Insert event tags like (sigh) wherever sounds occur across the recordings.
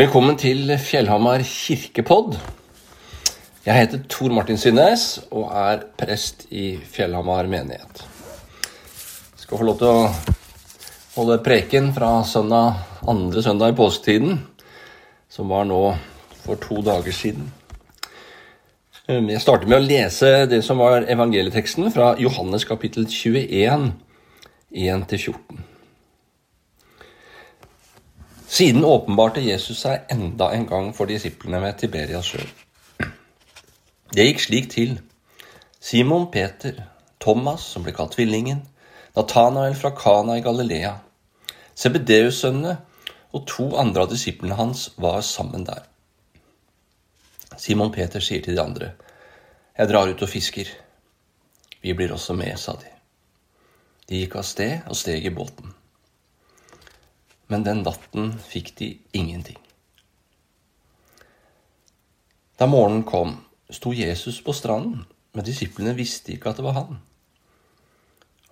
Velkommen til Fjellhamar kirkepodd. Jeg heter Tor Martin Synnes og er prest i Fjellhamar menighet. Jeg skal få lov til å holde preken fra søndag, andre søndag i påsketiden, som var nå for to dager siden. Jeg starter med å lese det som var evangelieteksten fra Johannes kapittel 21, 1-14. Siden åpenbarte Jesus seg enda en gang for disiplene ved Tiberias sjø. Det gikk slik til. Simon Peter, Thomas, som ble kalt Tvillingen, Nathanael fra Kana i Galilea, Sebedeus-sønnene og to andre av disiplene hans var sammen der. Simon Peter sier til de andre, 'Jeg drar ut og fisker.' 'Vi blir også med', sa de. De gikk av sted og steg i båten men den natten fikk de ingenting. Da morgenen kom, sto Jesus på stranden, men disiplene visste ikke at det var han.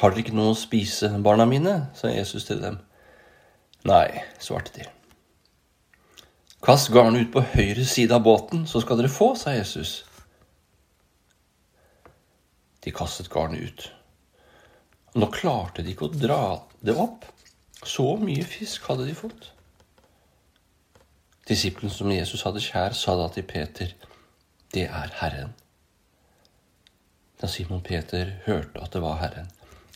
Har dere ikke noe å spise, barna mine? sa Jesus til dem. Nei, svarte de. Kast garnet ut på høyre side av båten, så skal dere få, sa Jesus. De kastet garnet ut. Nå klarte de ikke å dra det opp, så mye fisk hadde de fått. Disippelen som Jesus hadde kjær, sa da til Peter, det er Herren. Da Simon Peter hørte at det var Herren,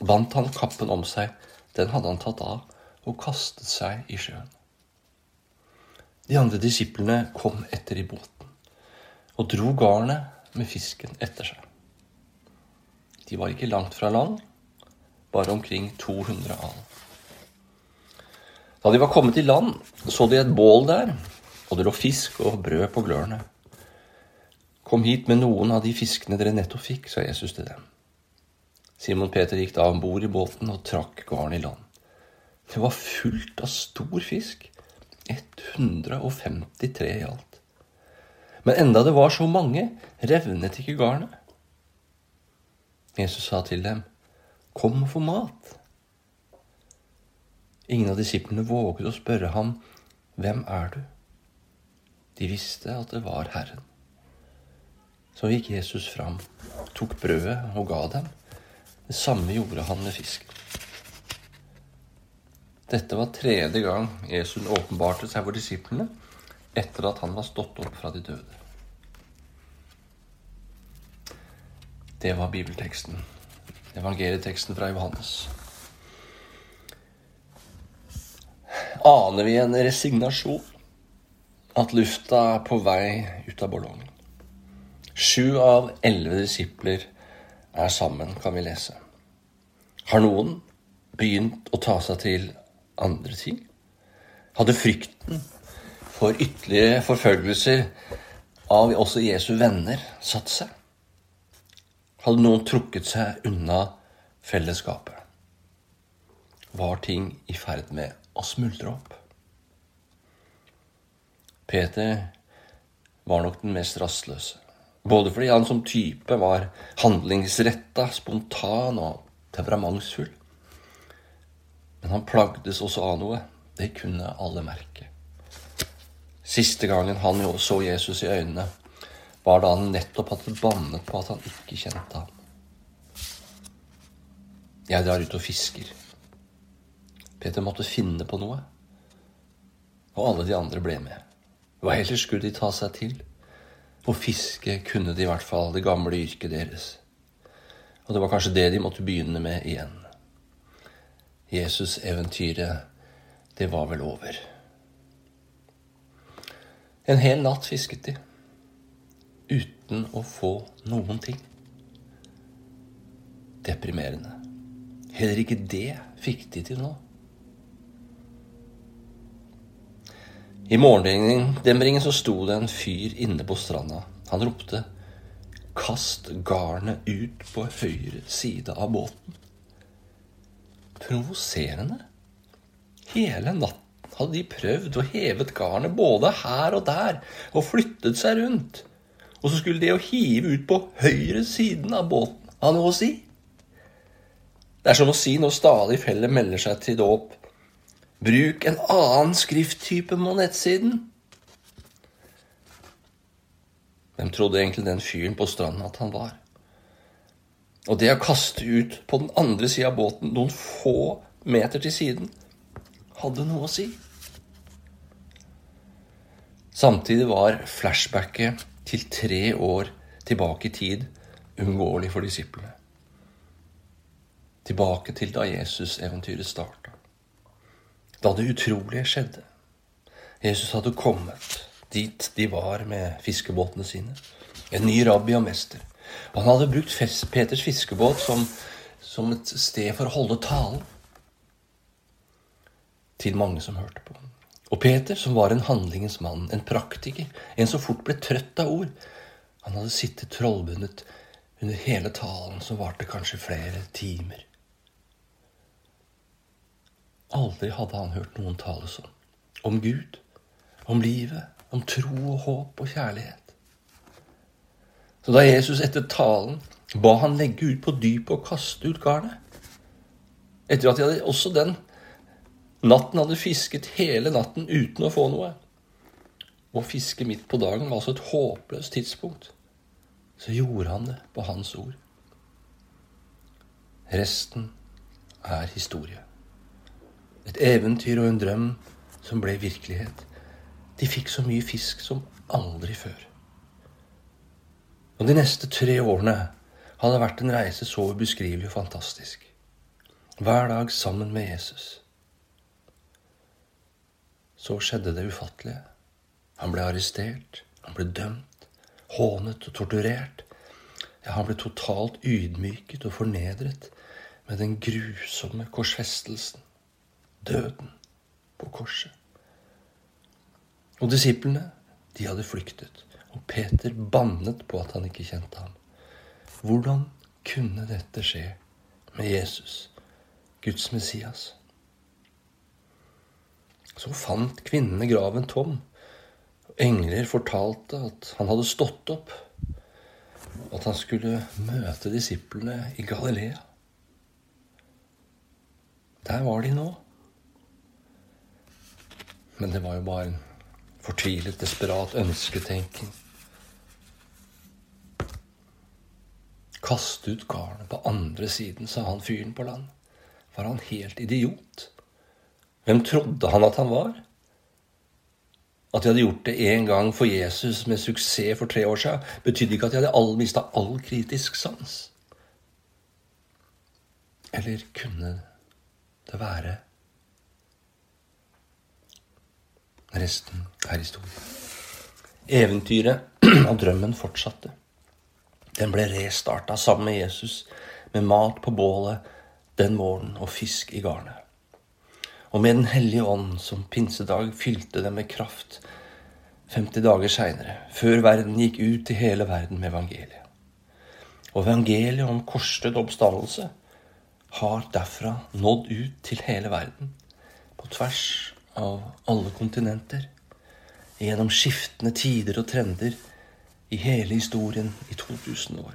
bandt han kappen om seg, den hadde han tatt av, og kastet seg i sjøen. De andre disiplene kom etter i båten og dro garnet med fisken etter seg. De var ikke langt fra land, bare omkring 200 alen. Da de var kommet i land, så de et bål der, og det lå fisk og brød på glørne. Kom hit med noen av de fiskene dere nettopp fikk, sa Jesus til dem. Simon Peter gikk da om bord i båten og trakk garn i land. Det var fullt av stor fisk. 153 i alt. Men enda det var så mange, revnet ikke garnet. Jesus sa til dem, Kom og få mat. Ingen av disiplene våget å spørre ham, Hvem er du? De visste at det var Herren. Så gikk Jesus fram, tok brødet og ga dem. Det samme gjorde han med fisken. Dette var tredje gang Jesus åpenbarte seg for disiplene etter at han var stått opp fra de døde. Det var bibelteksten. Evangelieteksten fra Johannes. Aner vi en resignasjon. At lufta er på vei ut av ballongen. Sju av elleve disipler er sammen, kan vi lese. Har noen begynt å ta seg til andre ting? Hadde frykten for ytterligere forfølgelser av også Jesu venner satt seg? Hadde noen trukket seg unna fellesskapet? Var ting i ferd med å smuldre opp. Peter var nok den mest rastløse. Både fordi han som type var handlingsretta, spontan og temperamentsfull. Men han plagdes også av noe. Det kunne alle merke. Siste gangen han så Jesus i øynene, var da han nettopp hadde bannet på at han ikke kjente ham. Jeg drar ut og fisker. Peter måtte finne på noe. Og alle de andre ble med. Hva ellers skulle de ta seg til? Å fiske kunne de i hvert fall det gamle yrket deres. Og det var kanskje det de måtte begynne med igjen. Jesus-eventyret, det var vel over. En hel natt fisket de, uten å få noen ting. Deprimerende. Heller ikke det fikk de til nå. I morgendemringen så sto det en fyr inne på stranda. Han ropte 'Kast garnet ut på høyre side av båten'. Provoserende. Hele natten hadde de prøvd å hevet garnet både her og der og flyttet seg rundt. Og så skulle det å hive ut på høyre siden av båten ha noe å si. Det er som å si når stadig feller melder seg til dåp Bruk en annen skrifttype på nettsiden. Hvem trodde egentlig den fyren på stranden at han var? Og det å kaste ut på den andre sida av båten, noen få meter til siden, hadde noe å si. Samtidig var flashbacket til tre år tilbake i tid uunngåelig for disiplene. Tilbake til da Jesus-eventyret starta. Da det utrolige skjedde. Jesus hadde kommet dit de var med fiskebåtene sine. En ny rabbi og mester. Og han hadde brukt Peters fiskebåt som, som et sted for å holde talen til mange som hørte på. Og Peter, som var en handlingens mann, en praktiker, en som fort ble trøtt av ord, han hadde sittet trollbundet under hele talen, som varte kanskje flere timer. Aldri hadde han hørt noen tale sånn. Om Gud, om livet, om tro og håp og kjærlighet. Så da Jesus etter talen ba han legge ut på dypet og kaste ut garnet Etter at de hadde også den natten hadde fisket hele natten uten å få noe. Å fiske midt på dagen var altså et håpløst tidspunkt. Så gjorde han det på hans ord. Resten er historie. Et eventyr og en drøm som ble virkelighet. De fikk så mye fisk som aldri før. Og de neste tre årene hadde vært en reise så ubeskrivelig og fantastisk. Hver dag sammen med Jesus. Så skjedde det ufattelige. Han ble arrestert, han ble dømt, hånet og torturert. Ja, han ble totalt ydmyket og fornedret med den grusomme korsfestelsen, døden på korset. Og disiplene, de hadde flyktet. Og Peter bannet på at han ikke kjente ham. Hvordan kunne dette skje med Jesus, Guds Messias? Så fant kvinnene graven tom. Engler fortalte at han hadde stått opp, at han skulle møte disiplene i Galilea. Der var de nå. Men det var jo bare en fortvilet, desperat ønsketenking. Kast ut garnet på andre siden, sa han fyren på land. Var han helt idiot? Hvem trodde han at han var? At de hadde gjort det én gang for Jesus med suksess for tre år siden, betydde ikke at de hadde all, mista all kritisk sans. Eller kunne det være Resten er historie. Eventyret (clears throat) av drømmen fortsatte. Den ble restarta sammen med Jesus, med mat på bålet den våren og fisk i garnet. Og med Den hellige ånd som pinsedag fylte dem med kraft 50 dager seinere, før verden gikk ut til hele verden med evangeliet. Og evangeliet om korsdød oppstandelse har derfra nådd ut til hele verden, på tvers av alle kontinenter, gjennom skiftende tider og trender i hele historien i 2000 år.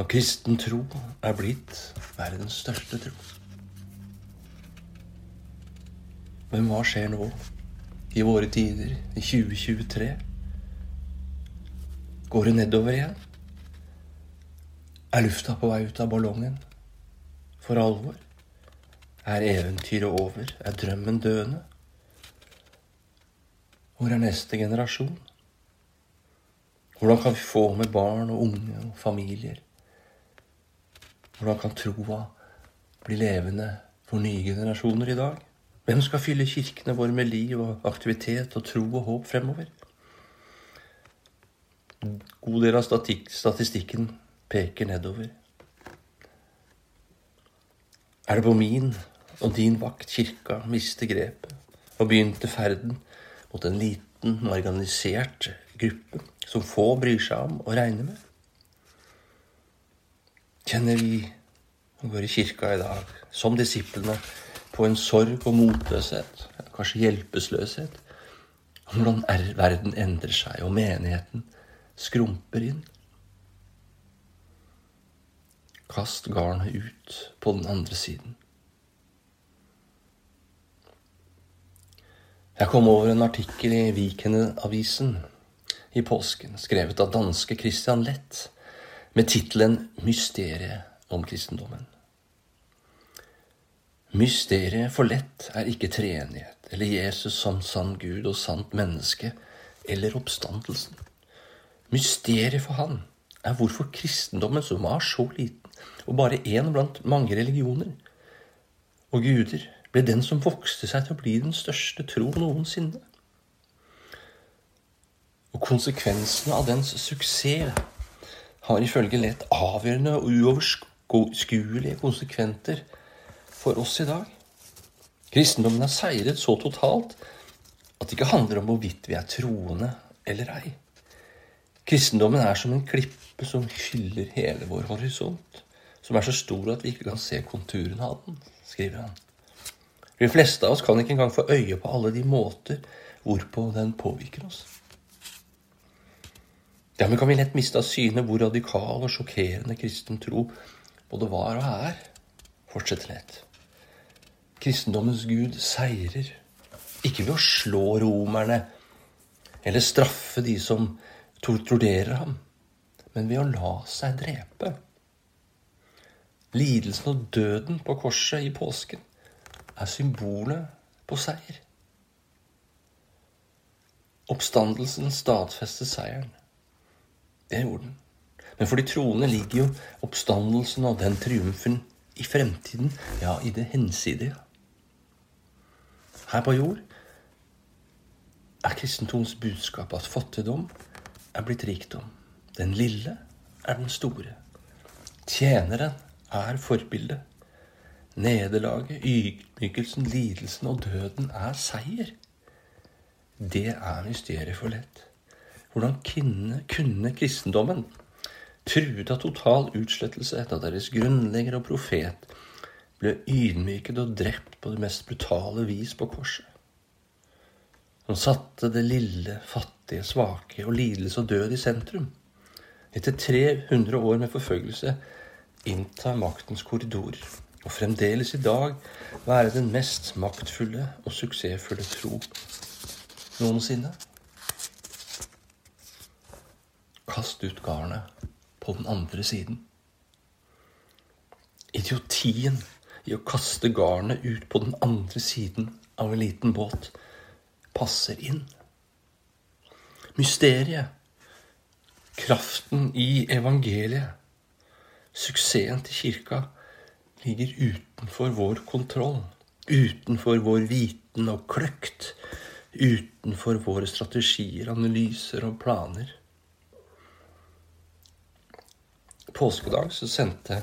Og kristen tro er blitt verdens største tro. Men hva skjer nå, i våre tider, i 2023? Går det nedover igjen? Er lufta på vei ut av ballongen for alvor? Er eventyret over? Er drømmen døende? Hvor er neste generasjon? Hvordan kan vi få med barn og unge og familier? Hvordan kan troa bli levende for nye generasjoner i dag? Hvem skal fylle kirkene våre med liv og aktivitet og tro og håp fremover? God del av statistikken peker nedover. Er det på min og din vakt kirka miste grepet og begynte ferden mot en liten, organisert gruppe som få bryr seg om og regner med? Kjenner vi som går i kirka i dag, som disiplene, på en sorg og motløshet, kanskje hjelpeløshet, om hvordan verden endrer seg, og menigheten skrumper inn? Kast garnet ut på den andre siden. Jeg kom over en artikkel i Vikenavisen i påsken, skrevet av danske Christian Lett, med tittelen 'Mysteriet om kristendommen'. Mysteriet for lett er ikke treenighet eller Jesus som sann Gud og sant menneske eller oppstandelsen. Mysteriet for han er hvorfor kristendommen, som var så liten, og bare én blant mange religioner og guder, ble den som vokste seg til å bli den største tro noensinne. Og konsekvensene av dens suksess har ifølge lett avgjørende og uoverskuelige konsekventer for oss i dag. Kristendommen har seiret så totalt at det ikke handler om hvorvidt vi er troende eller ei. Kristendommen er som en klippe som hyller hele vår horisont, som er så stor at vi ikke kan se konturene av den, skriver han. De fleste av oss kan ikke engang få øye på alle de måter hvorpå den påvirker oss. Dermed kan vi lett miste av syne hvor radikal og sjokkerende kristen tro både var og er, fortsetter lett. Kristendommens Gud seirer, ikke ved å slå romerne eller straffe de som torturerer ham, men ved å la seg drepe. Lidelsen og døden på korset i påsken er symbolet på seier. Oppstandelsen stadfester seieren. Det gjorde den. Men for de troende ligger jo oppstandelsen og den triumfen i fremtiden, ja, i det hensidige. Her på jord er kristentons budskap at fattigdom er blitt rikdom. Den lille er den store. Tjeneren er forbildet. Nederlaget, ydmykelsen, lidelsen og døden er seier. Det er mysteriet for lett. Hvordan kunne, kunne kristendommen, truet av total utslettelse da deres grunnlegger og profet ble ydmyket og drept på det mest brutale vis på korset? Han satte det lille, fattige, svake og lidelse og død i sentrum. Etter 300 år med forfølgelse innta maktens korridorer og fremdeles i dag være den mest maktfulle og suksessfulle tro noensinne. Kast ut garnet på den andre siden. Idiotien i å kaste garnet ut på den andre siden av en liten båt passer inn. Mysteriet, kraften i evangeliet, suksessen til kirka ligger utenfor vår kontroll, utenfor vår viten og kløkt, utenfor våre strategier, analyser og planer. Påskedag så sendte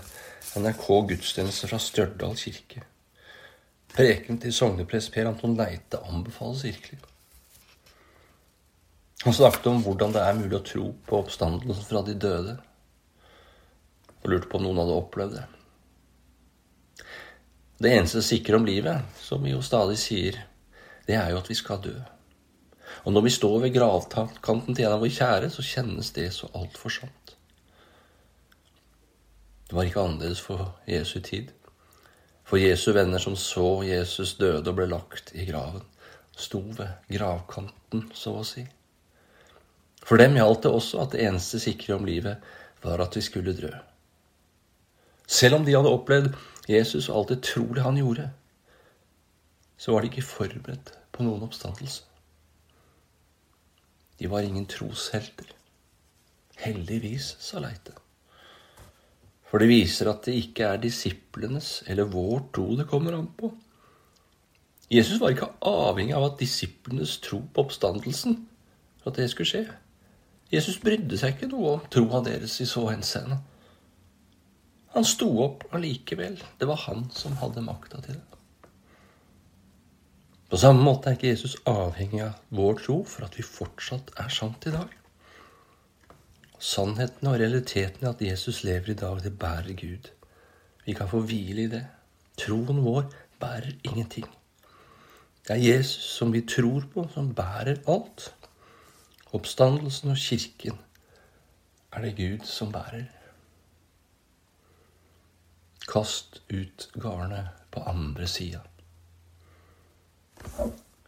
NRK gudstjeneste fra Stjørdal kirke. Preken til sogneprest Per Anton Leite anbefales virkelig. Han snakket om hvordan det er mulig å tro på oppstandelsen fra de døde, og lurte på om noen hadde opplevd det. Det eneste sikre om livet, som vi jo stadig sier, det er jo at vi skal dø. Og når vi står ved gravkanten til en av våre kjære, så kjennes det så altfor sant. Det var ikke annerledes for Jesu tid. For Jesu venner som så Jesus døde og ble lagt i graven, sto ved gravkanten, så å si. For dem gjaldt det også at det eneste sikre om livet var at vi skulle drø. Selv om de hadde opplevd Jesus og alt det trolige han gjorde, så var de ikke forberedt på noen oppstandelse. De var ingen troshelter. Heldigvis, sa Leite. For det viser at det ikke er disiplenes eller vår tro det kommer an på. Jesus var ikke avhengig av at disiplenes tro på oppstandelsen for at det skulle skje. Jesus brydde seg ikke noe om troa deres i så henseende. Han sto opp allikevel. Det var han som hadde makta til det. På samme måte er ikke Jesus avhengig av vår tro for at vi fortsatt er sant i dag. Sannheten og realiteten i at Jesus lever i dag, det bærer Gud. Vi kan få hvile i det. Troen vår bærer ingenting. Det er Jesus som vi tror på, som bærer alt. Oppstandelsen og kirken er det Gud som bærer. Kast ut garnet på andre sida.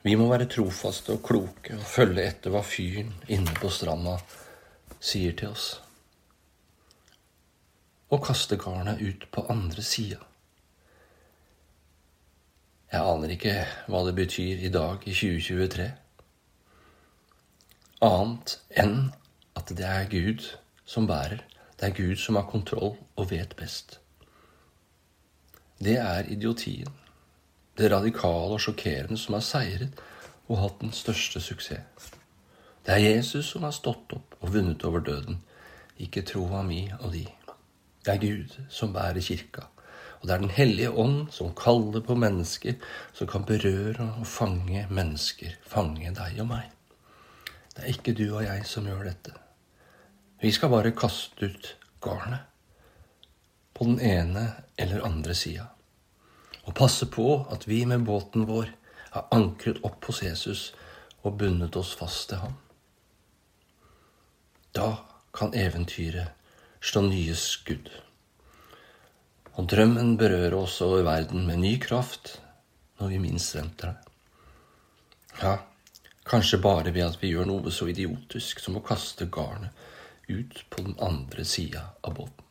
Vi må være trofaste og kloke og følge etter hva fyren inne på stranda sier til oss. Og kaste garnet ut på andre sida. Jeg aner ikke hva det betyr i dag, i 2023. Annet enn at det er Gud som bærer. Det er Gud som har kontroll og vet best. Det er idiotien, det radikale og sjokkerende som har seiret og hatt den største suksess. Det er Jesus som har stått opp og vunnet over døden, ikke troa mi og de. Det er Gud som bærer kirka, og det er Den hellige ånd som kaller på mennesker som kan berøre og fange mennesker, fange deg og meg. Det er ikke du og jeg som gjør dette. Vi skal bare kaste ut garnet på den ene eller andre sida. Og passe på at vi med båten vår har ankret opp hos Jesus og bundet oss fast til ham. Da kan eventyret slå nye skudd. Og drømmen berører oss over verden med ny kraft når vi minst venter det. Ja, kanskje bare ved at vi gjør noe så idiotisk som å kaste garnet ut på den andre sida av båten.